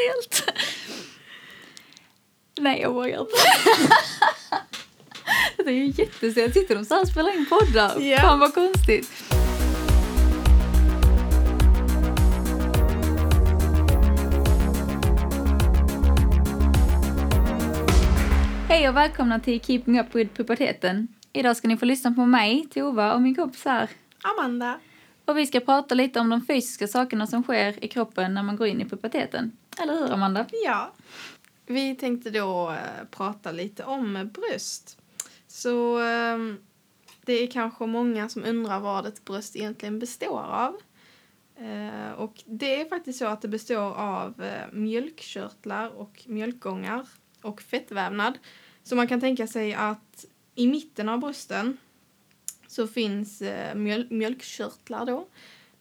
stelt. Nej, jag vågar inte. Det är ju jättestelt. Sitter de så här och spelar in poddar? Ja. Fan vad konstigt. Hej och välkomna till Keeping Up With Puberteten. Idag ska ni få lyssna på mig, Tova och min kompis här. Amanda. Och vi ska prata lite om de fysiska sakerna som sker i kroppen när man går in i puberteten. Eller hur, Amanda? Ja. Vi tänkte då eh, prata lite om bröst. Så ehm, det är kanske många som undrar vad ett bröst egentligen består av. Eh, och det är faktiskt så att det består av eh, mjölkkörtlar och mjölkgångar och fettvävnad. Så man kan tänka sig att i mitten av brösten så finns eh, mjöl- mjölkkörtlar då.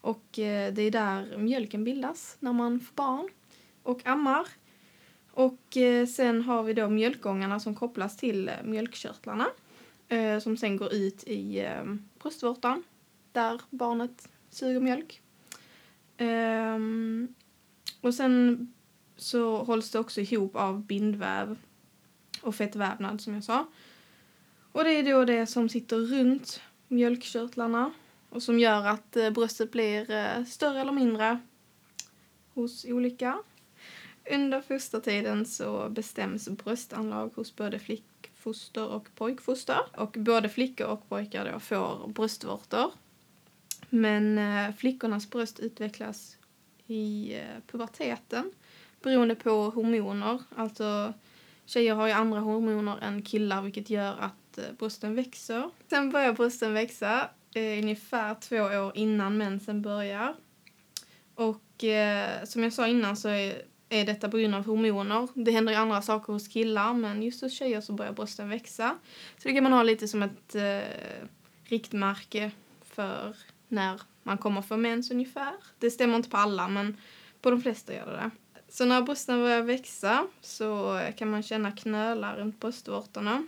Och eh, det är där mjölken bildas när man får barn och ammar. Och eh, sen har vi då mjölkgångarna som kopplas till eh, mjölkkörtlarna. Eh, som sen går ut i eh, bröstvårtan där barnet suger mjölk. Ehm, och sen så hålls det också ihop av bindväv och fettvävnad som jag sa. Och det är då det som sitter runt mjölkkörtlarna och som gör att eh, bröstet blir eh, större eller mindre hos olika. Under fostertiden så bestäms bröstanlag hos både flickfoster och pojkfoster. Och både flickor och pojkar då får bröstvårtor. Men eh, flickornas bröst utvecklas i puberteten beroende på hormoner. Alltså tjejer har ju andra hormoner än killar vilket gör att Eh, brösten växer. Sen börjar brösten växa eh, ungefär två år innan mensen börjar. Och eh, som jag sa innan så är, är detta på grund av hormoner. Det händer ju andra saker hos killar men just hos tjejer så börjar brösten växa. Så det kan man ha lite som ett eh, riktmärke för när man kommer få mens ungefär. Det stämmer inte på alla men på de flesta gör det det. Så när brösten börjar växa så kan man känna knölar runt bröstvårtorna.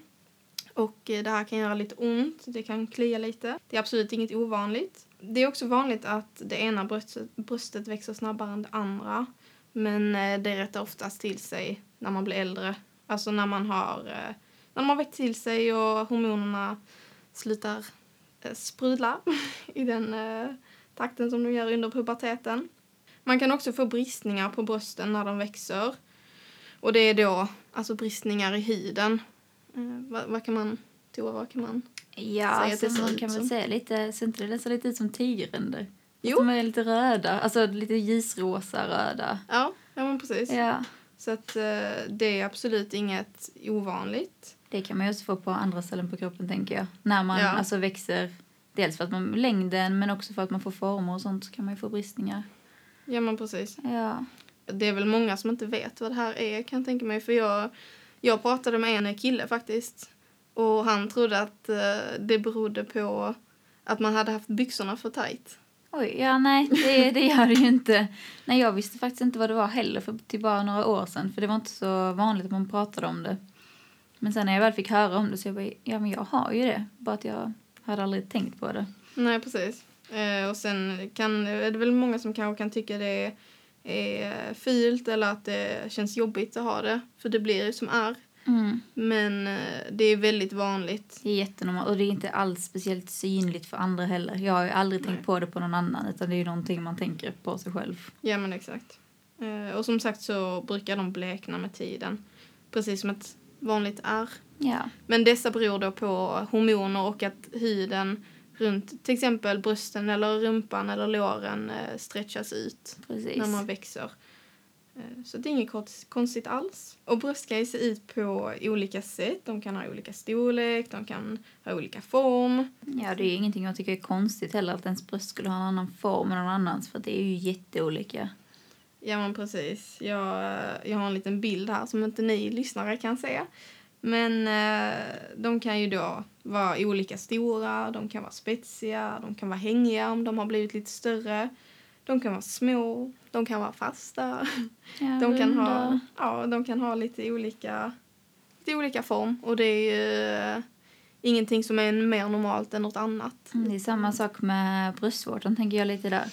Och eh, det här kan göra lite ont, det kan klia lite. Det är absolut inget ovanligt. Det är också vanligt att det ena bröstet, bröstet växer snabbare än det andra. Men eh, det rättar oftast till sig när man blir äldre. Alltså när man har, eh, när man har växt till sig och hormonerna slutar sprudla i den takten som de gör under puberteten. Man kan också få bristningar på brösten när de växer. Och det är då alltså bristningar i huden. Eh, vad, vad kan man, Tova, vad kan man? Ja, Säg att det ser man ut kan som. säga lite, ser inte det ser lite ut som tigerränder? Jo. De är lite röda, alltså lite ljusrosa röda. Ja, ja men precis. Ja, Så att eh, det är absolut inget ovanligt. det kan man ju också få på andra ställen på kroppen tänker jag. När man Ja. alltså växer, dels för att man längden men också för att man får former och sånt så kan man ju få bristningar. Ja men precis. Ja, Det är väl många som inte vet vad det här är kan jag tänka mig. För jag, jag pratade med en kille faktiskt. Och han trodde att eh, det berodde på att man hade haft byxorna för tajt. oj, ja nej det, det gör det ju inte. Nej, jag visste faktiskt inte vad det var heller för till bara några år sedan för det var inte så vanligt att man pratade om det. Men sen när jag väl fick höra om det så jag bara, ja men jag har ju det, bara att jag hade aldrig tänkt på det. Nej, precis. Eh, och sen kan, är det väl många som kanske kan tycka det är, är fult eller att det känns jobbigt att ha det. För det blir ju som är. Mm. Men eh, det är väldigt vanligt. Det är jättenormalt och det är inte alls speciellt synligt för andra heller. Jag har ju aldrig tänkt Nej. på det på någon annan utan det är ju någonting man tänker på sig själv. Ja, men exakt. Eh, och som sagt så brukar de blekna med tiden. Precis som ett vanligt är. Ja, Men dessa beror då på hormoner och att huden runt till exempel brösten eller rumpan eller låren eh, stretchas ut precis. när man växer. Eh, Så det är inget konst- konstigt alls. Och bröst kan se ut på olika sätt. De kan ha olika storlek, de kan ha olika form. Ja, det är ingenting jag tycker är konstigt heller att ens bröst skulle ha en annan form än någon annans för det är ju jätteolika. Ja men precis. Jag, eh, jag har en liten bild här som inte ni lyssnare kan se. Men eh, de kan ju då vara olika stora, de kan vara spetsiga, de kan vara hängiga om de har blivit lite större. De kan vara små, de kan vara fasta. Ja, De kan ha, ja, de kan ha lite olika, lite olika form och det är ju eh, ingenting som är mer normalt än något annat. Mm, Det är samma sak med bröstvårtan tänker jag lite där.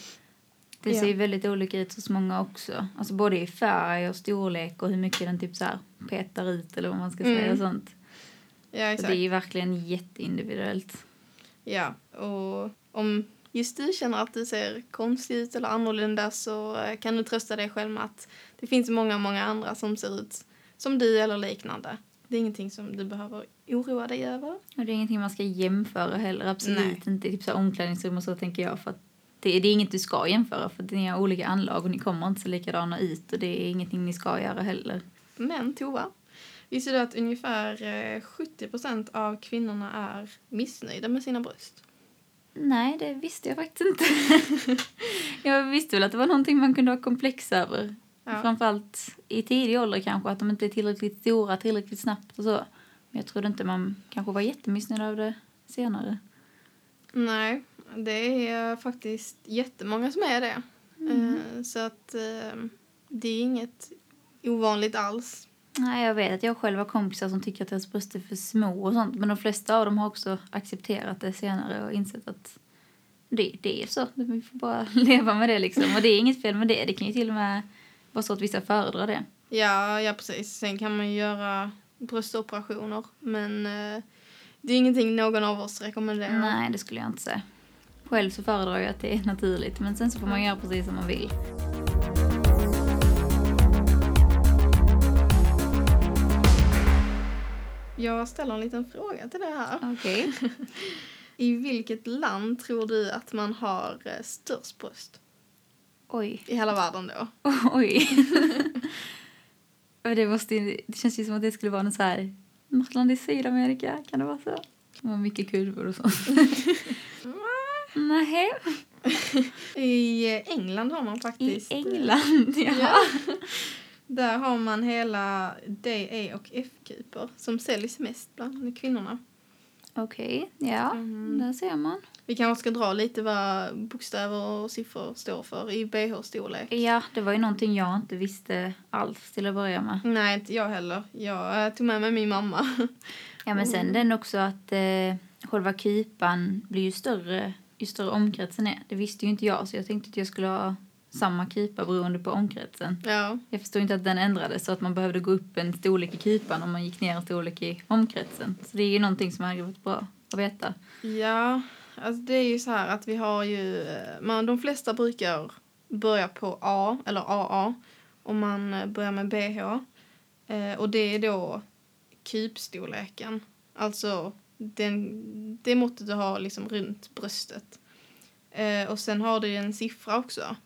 Det ser ju väldigt olika ut hos många också. Alltså både i färg och storlek och hur mycket den typ så petar ut eller vad man ska säga Mm. och sånt. Ja, Så exakt. det är ju verkligen jätteindividuellt. Ja, och om just du känner att du ser konstig ut eller annorlunda så eh, kan du trösta dig själv med att det finns många, många andra som ser ut som du eller liknande. Det är ingenting som du behöver oroa dig över. Och det är ingenting man ska jämföra heller. Absolut Nej. inte. Typ så omklädningsrum och så tänker jag. För att det, det är inget du ska jämföra för ni har olika anlag och ni kommer inte se likadana ut och det är ingenting ni ska göra heller. Men Tova, visste du att ungefär eh, 70% av kvinnorna är missnöjda med sina bröst? Nej, det visste jag faktiskt inte. jag visste väl att det var någonting man kunde ha komplex över. Ja. Framförallt i tidig ålder kanske, att de inte är tillräckligt stora tillräckligt snabbt och så. Men jag trodde inte man kanske var jättemissnöjd av det senare. Nej, det är faktiskt jättemånga som är det. Eh, Så att eh, det är inget ovanligt alls. Nej, jag vet att jag själv har kompisar som tycker att deras bröst är för små och sånt. Men de flesta av dem har också accepterat det senare och insett att det, det är så. Vi får bara leva med det liksom. Och det är inget fel med det. Det kan ju till och med vara så att vissa föredrar det. Ja, ja precis. Sen kan man ju göra bröstoperationer. Men eh, det är ingenting någon av oss rekommenderar. Nej, det skulle jag inte säga. Själv så föredrar jag att det är naturligt. Men sen så får man göra precis som man vill. Jag ställer en liten fråga till dig här. Okej. I vilket land tror du att man har eh, störst bröst? Oj. I hela världen då? Oj. Det, måste, det känns ju som att det skulle vara något så här... Något land i Sydamerika, kan det vara så? Det var mycket kurvor och sånt. Nej, I England har man i faktiskt... eh, England, ja. Ja. Där har man hela D, E och F-kuper som säljs mest bland kvinnorna. Okej, ja. Mm. Där ser man. Vi kanske ska dra lite vad bokstäver och siffror står för i bh-storlek. Ja, det var ju någonting jag inte visste alls till att börja med. Nej, inte jag heller. Jag eh, tog med mig min mamma. Ja, men sen Mm. den också att eh, själva kupan blir ju större ju större omkretsen är. Det visste ju inte jag, så jag tänkte att jag skulle ha samma kupa beroende på omkretsen. ja, Jag förstår inte att den ändrades så att man behövde gå upp en storlek i kupan om man gick ner en storlek i omkretsen. Så det är ju någonting som hade varit bra att veta. ja alltså det är ju så här att vi har ju... Man, de flesta brukar börja på A, eller AA, om man börjar med bh. Eh, och det är då kupstorleken. Alltså den, det måttet du har liksom runt bröstet. Eh, och sen har du en siffra också.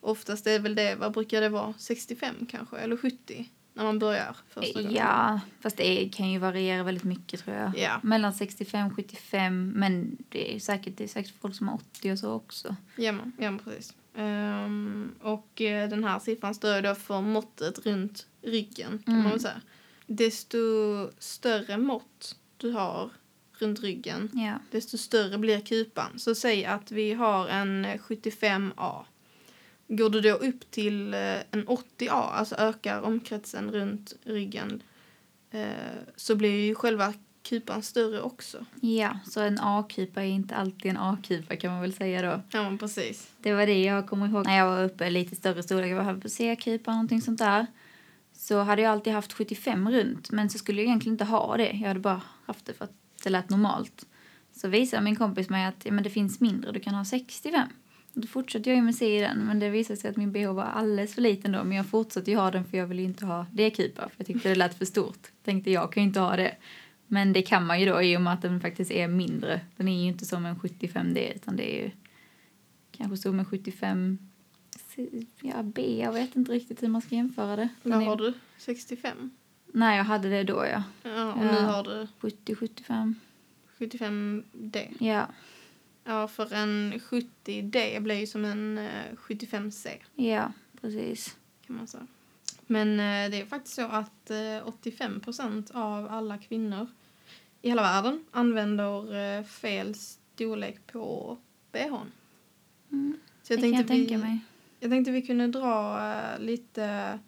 Oftast är väl det, vad brukar det vara, 65 kanske, eller 70 när man börjar första gången. Ja, fast det kan ju variera väldigt mycket tror jag. Ja. Mellan 65 och 75, men det är säkert, det är säkert folk som har 80 och så också. Ja, men, ja men precis. Ehm, och eh, den här siffran står då för måttet runt ryggen, kan Mm. man väl säga. Desto större mått du har runt ryggen, Ja. desto större blir kupan. Så säg att vi har en eh, 75A. Går du då upp till eh, en 80A, alltså ökar omkretsen runt ryggen, eh, så blir ju själva kupan större också. ja, så en A-kupa är inte alltid en A-kupa kan man väl säga då. Ja, men precis. Det var det jag kommer ihåg när jag var uppe lite större storlek. Jag var på C-kupa någonting sånt där. Så hade jag alltid haft 75 runt, men så skulle jag egentligen inte ha det. Jag hade bara haft det för att det lät normalt. Så visade min kompis mig att ja, men det finns mindre, du kan ha 65. Och Då fortsatte jag ju med C i den, men det visade sig att min bh var alldeles för liten då. Men jag fortsatte ju ha den för jag ville inte ha D-kupa, för jag tyckte det lät för stort. Tänkte jag kan ju inte ha det. Men det kan man ju då i och med att den faktiskt är mindre. Den är ju inte som en 75D, utan det är ju kanske som en 75 C- ja, B. Jag vet inte riktigt hur man ska jämföra det. Den Vad är- har du? 65? Nej, jag hade det då, ja. Ja, och nu har du 70-75. 75D. Ja, Ja, för en 70D blir ju som en eh, 75C ja, precis. kan man säga. Men eh, det är faktiskt så att eh, 85% av alla kvinnor i hela världen använder eh, fel storlek på bhn. Mm, Så jag det kan jag vi, tänka mig. jag tänkte vi kunde dra eh, lite...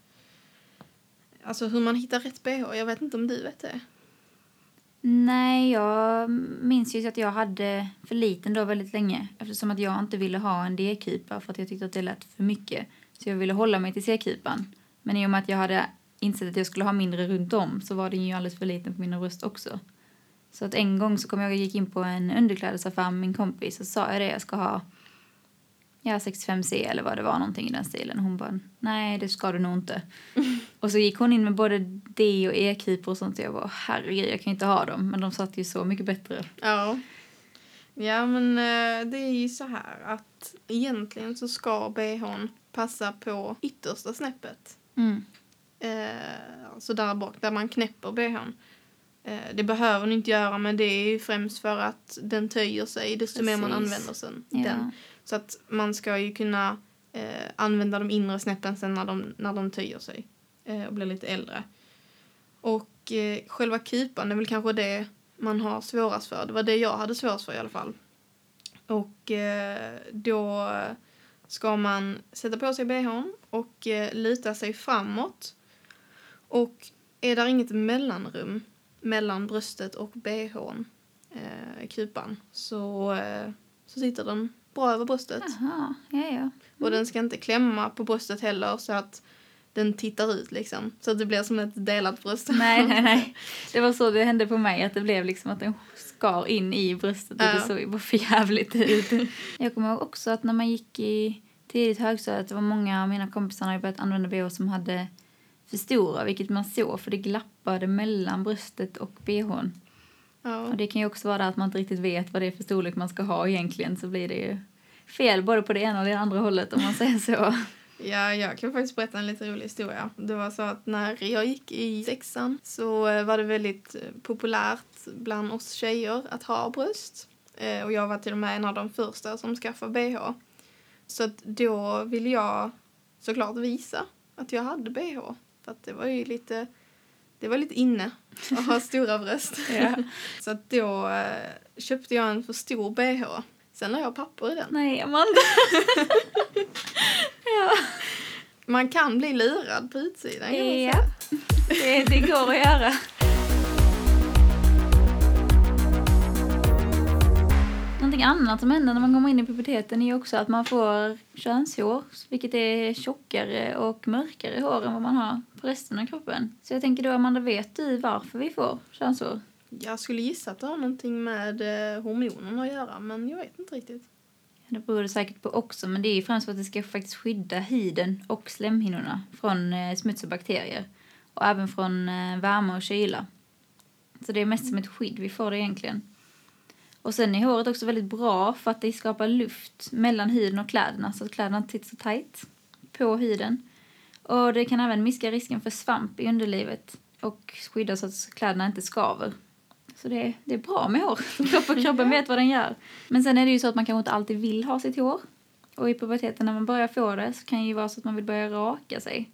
Alltså hur man hittar rätt bh. Jag vet inte om du vet det. Nej, jag minns ju att jag hade för liten då väldigt länge eftersom att jag inte ville ha en D-kupa för att jag tyckte att det lät för mycket. Så jag ville hålla mig till C-kupan. Men i och med att jag hade insett att jag skulle ha mindre runt om så var den ju alldeles för liten på mina bröst också. Så att en gång så kom jag och gick in på en underklädesaffär med min kompis och sa jag det, jag ska ha ja, 65C eller vad det var, någonting i den stilen. Hon bara, nej det ska du nog inte. och så gick hon in med både D och E-keeper och sånt och jag bara, herregud jag kan inte ha dem. Men de satt ju så mycket bättre. Ja. Ja, men eh, det är ju så här att egentligen så ska bhn passa på yttersta snäppet. Mm. Eh, alltså där bak, där man knäpper bhn. Eh, det behöver den inte göra, men det är ju främst för att den töjer sig desto mer man Precis. använder sen. Ja. den. Så att man ska ju kunna eh, använda de inre snäppen sen när de, när de töjer sig eh, och blir lite äldre. Och eh, själva kupan är väl kanske det man har svårast för. Det var det jag hade svårast för i alla fall. Och eh, då ska man sätta på sig bhn och eh, luta sig framåt. Och är där inget mellanrum mellan bröstet och bhn, eh, kupan, så, eh, så sitter den bra över bröstet. Jaha, ja ja. Och den ska inte klämma på bröstet heller så att den tittar ut liksom. Så att det blir som ett delat bröst. Nej, nej, nej. Det var så det hände på mig, att det blev liksom att den skar in i bröstet och det Ja. såg ju för jävligt ut. Jag kommer ihåg också att när man gick i tidigt högstadiet, det var många av mina kompisar hade börjat använda bh som hade för stora, vilket man såg för det glappade mellan bröstet och bhn. Ja. Och det kan ju också vara att man inte riktigt vet vad det är för storlek man ska ha egentligen så blir det ju fel både på det ena och det andra hållet om man säger så. Ja, jag kan faktiskt berätta en lite rolig historia. Det var så att när jag gick i sexan så var det väldigt eh, populärt bland oss tjejer att ha bröst. Eh, Och jag var till och med en av de första som skaffade bh. Så att då ville jag såklart visa att jag hade bh. För att det var ju lite, det var lite inne att ha stora bröst. Ja. Så då eh, köpte jag en för stor bh. Sen la jag papper i den. Nej, Amanda. ja, Man kan bli lurad på utsidan kan Ja. det, det går att göra. Någonting annat som händer när man kommer in i puberteten är också att man får könshår, vilket är tjockare och mörkare hår än vad man har på resten av kroppen. Så jag tänker då, Amanda, vet du varför vi får könshår? Jag skulle gissa att det har någonting med eh, hormonerna att göra, men jag vet inte riktigt. Det beror det säkert på också, men det är ju främst för att det ska faktiskt skydda huden och slemhinnorna från eh, smuts och bakterier. Och även från eh, värme och kyla. Så det är mest som ett skydd vi får det egentligen. Och sen är håret också väldigt bra för att det skapar luft mellan huden och kläderna så att kläderna inte sitter så tajt på huden. Och det kan även minska risken för svamp i underlivet och skydda så att kläderna inte skaver. Så det är, det är bra med hår. Kroppen, kroppen vet vad den gör. Men sen är det ju så att man kanske inte alltid vill ha sitt hår. Och i puberteten när man börjar få det så kan det ju vara så att man vill börja raka sig.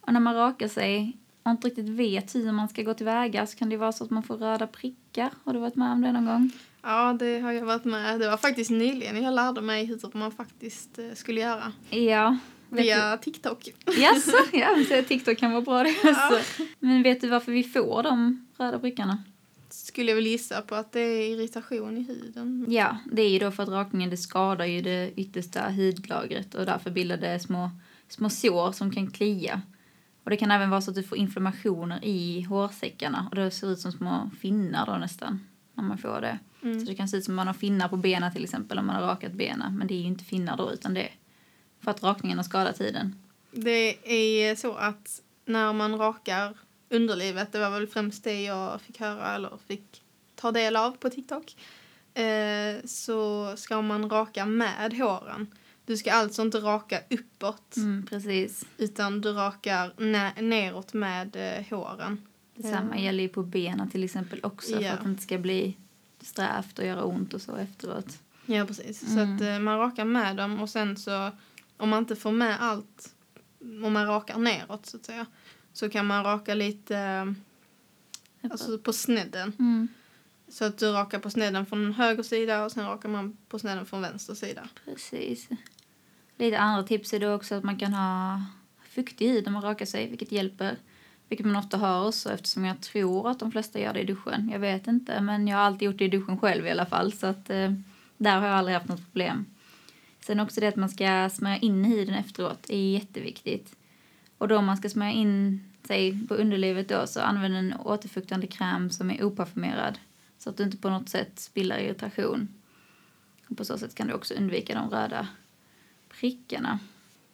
Och när man rakar sig och inte riktigt vet hur man ska gå tillväga så kan det ju vara så att man får röda prickar. Har du varit med om det någon gång? Ja, det har jag varit med. Det var faktiskt nyligen jag lärde mig hur man faktiskt eh, skulle göra. Ja. Via TikTok. du? Jaså? Ja, så TikTok kan vara bra det också. Men vet du varför vi får de röda prickarna? Skulle jag väl gissa på att det är irritation i huden. Ja, det är ju då för att rakningen det skadar ju det yttersta hudlagret och därför bildar det små, små sår som kan klia. Och det kan även vara så att du får inflammationer i hårsäckarna och det ser ut som små finnar då nästan när man får det. Mm. Så det kan se ut som man har finnar på benen till exempel om man har rakat benen. Men det är ju inte finnar då utan det är för att rakningen har skadat huden. Det är så att när man rakar underlivet, det var väl främst det jag fick höra eller fick ta del av på TikTok, eh, så ska man raka med håren. Du ska alltså inte raka uppåt, Mm, precis. utan du rakar neråt med eh, håren. Detsamma Ja. gäller ju på benen till exempel också Ja. för att det inte ska bli strävt och göra ont och så efteråt. Ja, precis. Mm. Så att eh, man rakar med dem och sen så, om man inte får med allt, om man rakar neråt så att säga, så kan man raka lite alltså på snedden. Mm. Så att du rakar på snedden från höger sida och sen rakar man på snedden från vänster sida. Precis. Lite andra tips är då också att man kan ha fuktig hud när man rakar sig, vilket hjälper. Vilket man ofta hör också eftersom jag tror att de flesta gör det i duschen. Jag vet inte, men jag har alltid gjort det i duschen själv i alla fall. Så att eh, där har jag aldrig haft något problem. Sen också det att man ska smörja in huden efteråt är jätteviktigt. Och då om man ska smörja in sig på underlivet då så använd en återfuktande kräm som är oparfumerad. Så att du inte på något sätt spiller irritation. Och på så sätt kan du också undvika de röda prickarna.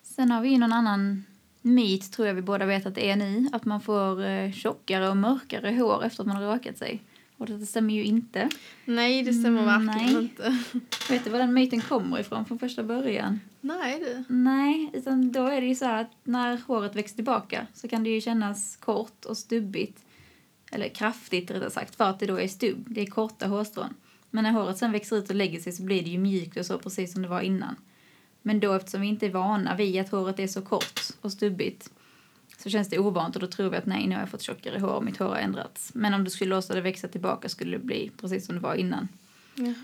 Sen har vi någon annan myt, tror jag vi båda vet att det är ni, att man får eh, tjockare och mörkare hår efter att man har rakat sig. Och det stämmer ju inte. Nej, det stämmer Mm, verkligen nej. inte. Vet du var den myten kommer ifrån från första början? Nej du. Nej, utan då är det ju så att när håret växer tillbaka så kan det ju kännas kort och stubbigt. Eller kraftigt rättare sagt, för att det då är stubb. Det är korta hårstrån. Men när håret sen växer ut och lägger sig så blir det ju mjukt och så precis som det var innan. Men då eftersom vi inte är vana vid att håret är så kort och stubbigt så känns det ovant och då tror vi att nej, nu har jag fått tjockare hår och mitt hår har ändrats. Men om du skulle låta det växa tillbaka skulle det bli precis som det var innan. Jaha.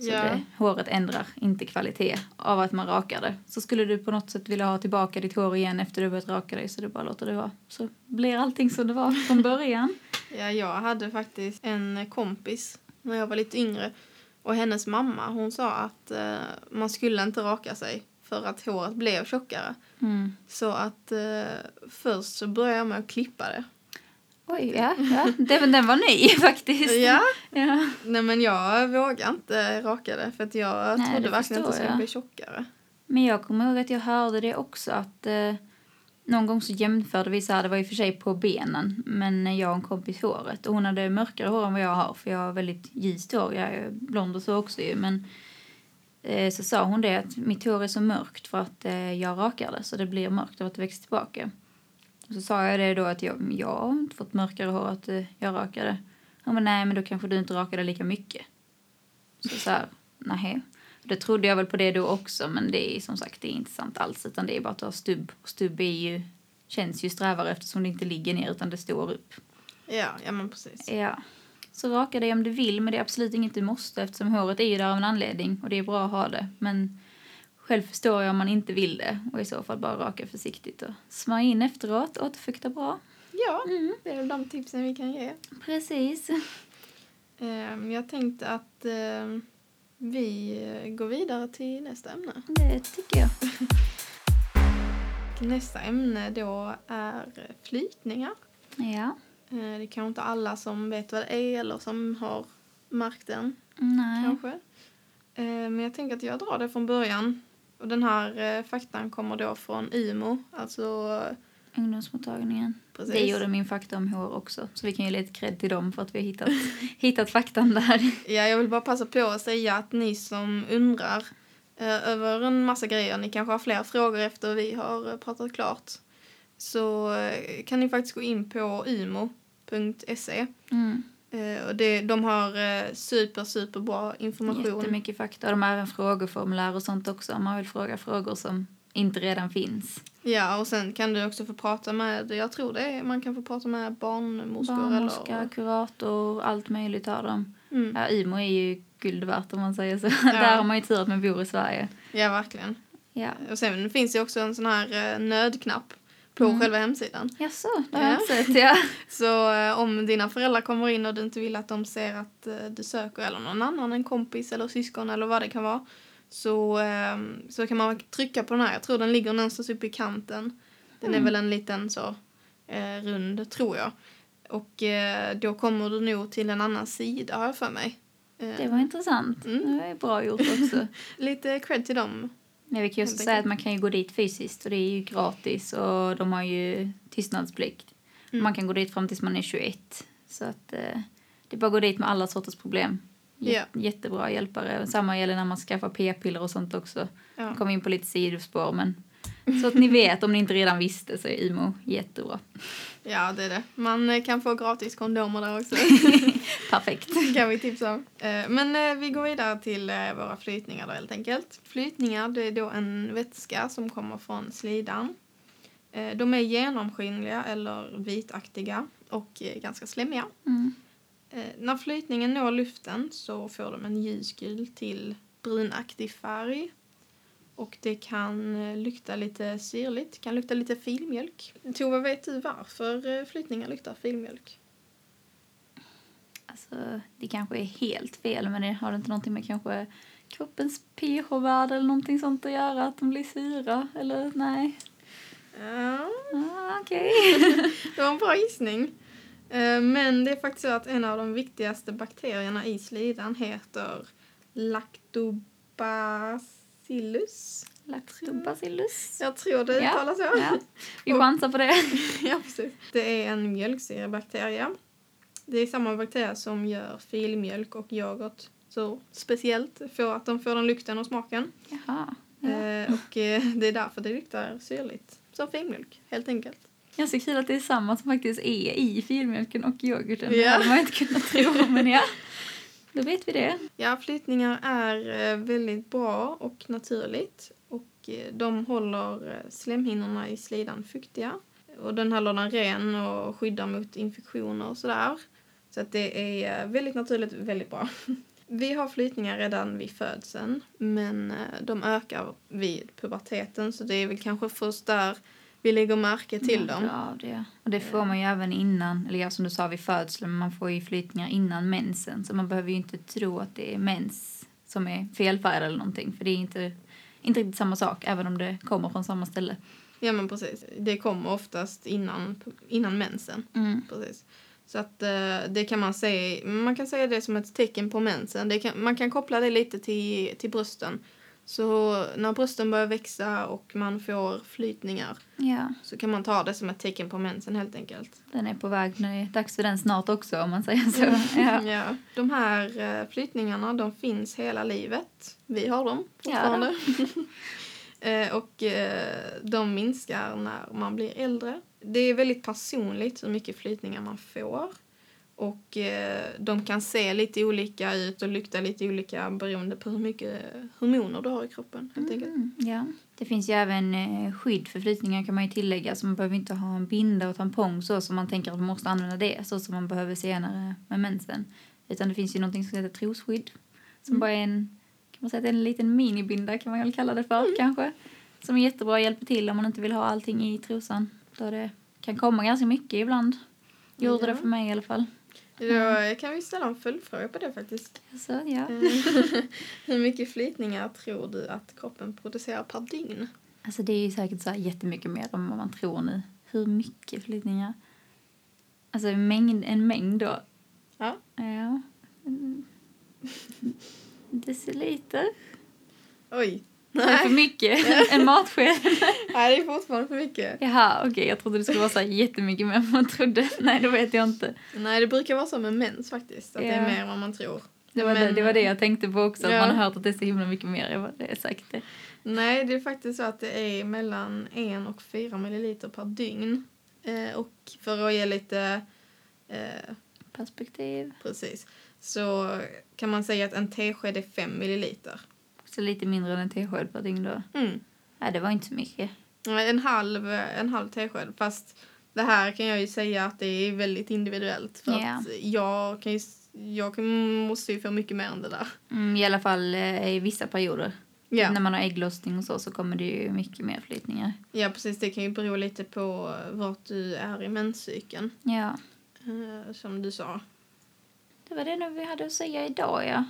Så Ja. det, håret ändrar inte kvalitet av att man rakar det. Så skulle du på något sätt vilja ha tillbaka ditt hår igen efter du börjat raka dig så du bara låter det vara. Så blir allting som det var från början. ja, jag hade faktiskt en kompis när jag var lite yngre. Och hennes mamma, hon sa att eh, man skulle inte raka sig för att håret blev tjockare. Mm. Så att eh, först så började jag med att klippa det. Oj, ja, ja. Den, den var ny faktiskt. Ja, ja. nej men jag vågade inte raka det för att jag Nej, trodde verkligen att det skulle jag. bli tjockare. Men jag kommer ihåg att jag hörde det också att eh, någon gång så jämförde vi så här, det var i och för sig på benen, men jag och en kompis håret. Och hon hade mörkare hår än vad jag har, för jag har väldigt ljust hår. Jag är blond och så också ju, men så sa hon det att mitt hår är så mörkt för att eh, jag rakar det, så det blir mörkt av att det växer tillbaka. Och så sa jag det då att jag, jag har inte fått mörkare hår att eh, jag rakar det. Hon bara, nej men då kanske du inte rakar det lika mycket. Så så här, nej. Det trodde jag väl på det då också, men det är som sagt det är inte sant alls. Utan det är bara att ha stubb. Och stubb är ju, känns ju strävare eftersom det inte ligger ner utan det står upp. Ja, ja men precis. Ja. Så raka dig om du vill, men det är absolut inget du måste eftersom håret är ju där av en anledning och det är bra att ha det. Men själv förstår jag om man inte vill det och i så fall bara raka försiktigt och smörja in efteråt, återfukta bra. Ja, Mm. det är väl de tipsen vi kan ge. Precis. Ehm, Jag tänkte att ehm, vi går vidare till nästa ämne. Det tycker jag. Nästa ämne då är flytningar. Ja. Eh, Det är kanske inte alla som vet vad det är eller som har märkt den Nej. kanske. Eh, Men jag tänker att jag drar det från början. Och den här eh, faktan kommer då från IMO, alltså Ungdomsmottagningen. precis. Det gjorde min fakta om hår också. Så vi kan ge lite cred till dem för att vi har hittat, hittat faktan där. Ja, jag vill bara passa på att säga att ni som undrar eh, över en massa grejer, ni kanske har fler frågor efter vi har pratat klart, så eh, kan ni faktiskt gå in på imo.se. Mm. Eh, och det, de har eh, super, super bra information. Jättemycket fakta. De har även frågeformulär och sånt också om man vill fråga frågor som inte redan finns. Ja, och sen kan du också få prata med, jag tror det är, man kan få prata med barnmorskor Barnmorska, eller... kurator, allt möjligt har de. Mm. Ja, IMO är ju guld värt om man säger så. Där har man ju tur att man bor i Sverige. Ja, verkligen. Ja. Och sen finns det också en sån här eh, nödknapp på Mm. själva hemsidan. Jaså, det har jag Ja. inte sett. Ja. Så eh, om dina föräldrar kommer in och du inte vill att de ser att eh, du söker eller någon annan, en kompis eller syskon eller vad det kan vara, så, eh, så kan man trycka på den här. Jag tror den ligger någonstans uppe i kanten. Den Mm. är väl en liten så eh, rund, tror jag. Och eh, då kommer du nog till en annan sida, har jag för mig. Eh, Det var intressant. Mm. Det är bra gjort också. Lite cred till dem. Men vi kan ju också säga att man kan ju gå dit fysiskt och det är ju gratis och de har ju tystnadsplikt. Mm. Man kan gå dit fram tills man är 21. Så att eh, det är bara att gå dit med alla sorters problem. Jät- Jättebra hjälpare. Samma gäller när man skaffar p-piller och sånt också. Ja. Jag kom in på lite sidospår men så att ni vet om ni inte redan visste så är IMO jättebra. ja, det är det. Man eh, kan få gratis kondomer där också. Perfekt. kan vi tipsa om. Eh, Men eh, vi går vidare till våra flytningar då helt enkelt. Flytningar det är då en vätska som kommer från slidan. De är genomskinliga eller vitaktiga och ganska slemmiga. Mm. När flytningen når luften så får de en ljusgul till brunaktig färg. Och det kan eh, lukta lite syrligt, kan lukta lite filmjölk. Tova, vet du varför eh, flytningar luktar filmjölk? Alltså, det kanske är helt fel, men det har det inte någonting med kanske kroppens pH-värde eller någonting sånt att göra? Att de blir sura? Eller nej? Ja, Ah, Okej. det var en bra gissning. Eh, Men det är faktiskt så att en av de viktigaste bakterierna i slidan heter Lactobacillus. Lactobacillus. Jag tror det Ja, uttalas så. Ja, vi chansar på det. ja, precis. Det är en mjölksyrebakterie. Det är samma bakterie som gör filmjölk och yoghurt så speciellt för att de får den lukten och smaken. Jaha. Ja. Eh, och eh, det är därför det luktar syrligt. Som filmjölk, helt enkelt. Ganska kul att det är samma som faktiskt är i filmjölken och yoghurten. Det Ja. hade man inte kunnat tro, men ja. Då vet vi det. Ja, flytningar är eh, väldigt bra och naturligt. Och eh, de håller eh, slemhinnorna i slidan fuktiga. Och den håller den ren och skyddar mot infektioner och sådär. Så att det är väldigt naturligt, väldigt bra. Vi har flytningar redan vid födseln, men de ökar vid puberteten så det är väl kanske först där vi lägger märke till dem. Ja, det. Och det får man ju även innan, eller som du sa vid födseln, man får ju flytningar innan mensen. Så man behöver ju inte tro att det är mens som är felfärd eller någonting. För det är inte, inte riktigt samma sak, även om det kommer från samma ställe. Ja men precis. Det kommer oftast innan, innan mensen. Mm. Precis. Så att eh, det kan man se, man kan säga det som ett tecken på mensen. Kan, man kan koppla det lite till, till brösten. Så när brösten börjar växa och man får flytningar Ja, så kan man ta det som ett tecken på mensen helt enkelt. den är på väg. Det är dags för den snart också, om man säger så. Ja. Ja. De här eh, flytningarna de finns hela livet. Vi har dem fortfarande. Eh, och eh, de minskar när man blir äldre. Det är väldigt personligt hur mycket flytningar man får. Och eh, de kan se lite olika ut och lukta lite olika beroende på hur mycket hormoner du har i kroppen. Helt enkelt. Mm, ja. Det finns ju även eh, skydd för flytningar kan man ju tillägga. Så man behöver inte ha en binda och tampong så som man tänker att man måste använda det. Så som man behöver senare med mensen. Utan det finns ju någonting som heter trosskydd. Som bara är en, kan man säga en liten minibinda kan man väl kalla det för kanske. Som är jättebra hjälper till om man inte vill ha allting i trosan. Då det kan komma ganska mycket ibland. Gjorde Ja. det för mig i alla fall. Då kan vi ställa en följdfråga på det faktiskt. Så ja. Eh, hur mycket flytningar tror du att kroppen producerar per dygn? Alltså det är ju säkert så här jättemycket mer än vad man tror nu. Hur mycket flyttningar? Alltså en mängd, en mängd då. Ja. Ja. Mm. Deciliter. Oj. Det är för Nej, mycket. en matsked. Nej, det är fortfarande för mycket. Jaha, okej. Jag trodde det skulle vara så här jättemycket mer än man trodde. Nej, det vet jag inte. Nej, det brukar vara så med mens faktiskt. Att det Ja. är mer än vad man tror. Det var, det, Men- det var det jag tänkte på också. Att Ja. man har hört att det är så himla mycket mer. Jag bara, det är säkert det. Nej, det är faktiskt så att det är mellan 1 och 4 milliliter per dygn. Eh, och för att ge lite... Eh, Perspektiv. precis. Så kan man säga att en tesked är 5 milliliter. Så lite mindre än en tesked per dygn då. Mm. Nej, det var inte så mycket. En halv, en halv tesked. Fast det här kan jag ju säga att det är väldigt individuellt. För Ja. att jag, kan ju, jag kan, måste ju få mycket mer än det där. Mm, I alla fall eh, i vissa perioder. Ja. När man har ägglossning och så, så kommer det ju mycket mer flytningar. Ja, precis. Det kan ju bero lite på vart du är i menscykeln. Ja, eh, som du sa. det var det nu vi hade att säga idag, ja.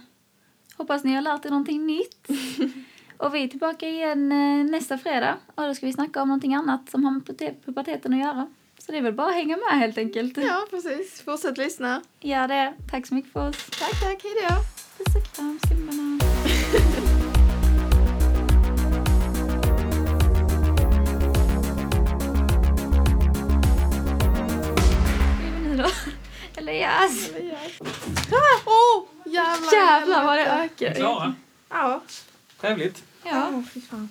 Hoppas ni har lärt er någonting nytt. och vi är tillbaka igen eh, nästa fredag. Och då ska vi snacka om någonting annat som har med puberteten att göra. Så det är väl bara att hänga med helt enkelt. Ja, precis. Fortsätt lyssna. Gör det. Tack så mycket för oss. Tack, tack. Hej då. Puss och kram, skumbanan. Eller yes. Åh, oh, jävlar. Jävlar vad det ökar. Klara? Ja. Trevligt. Ja. Fy fan.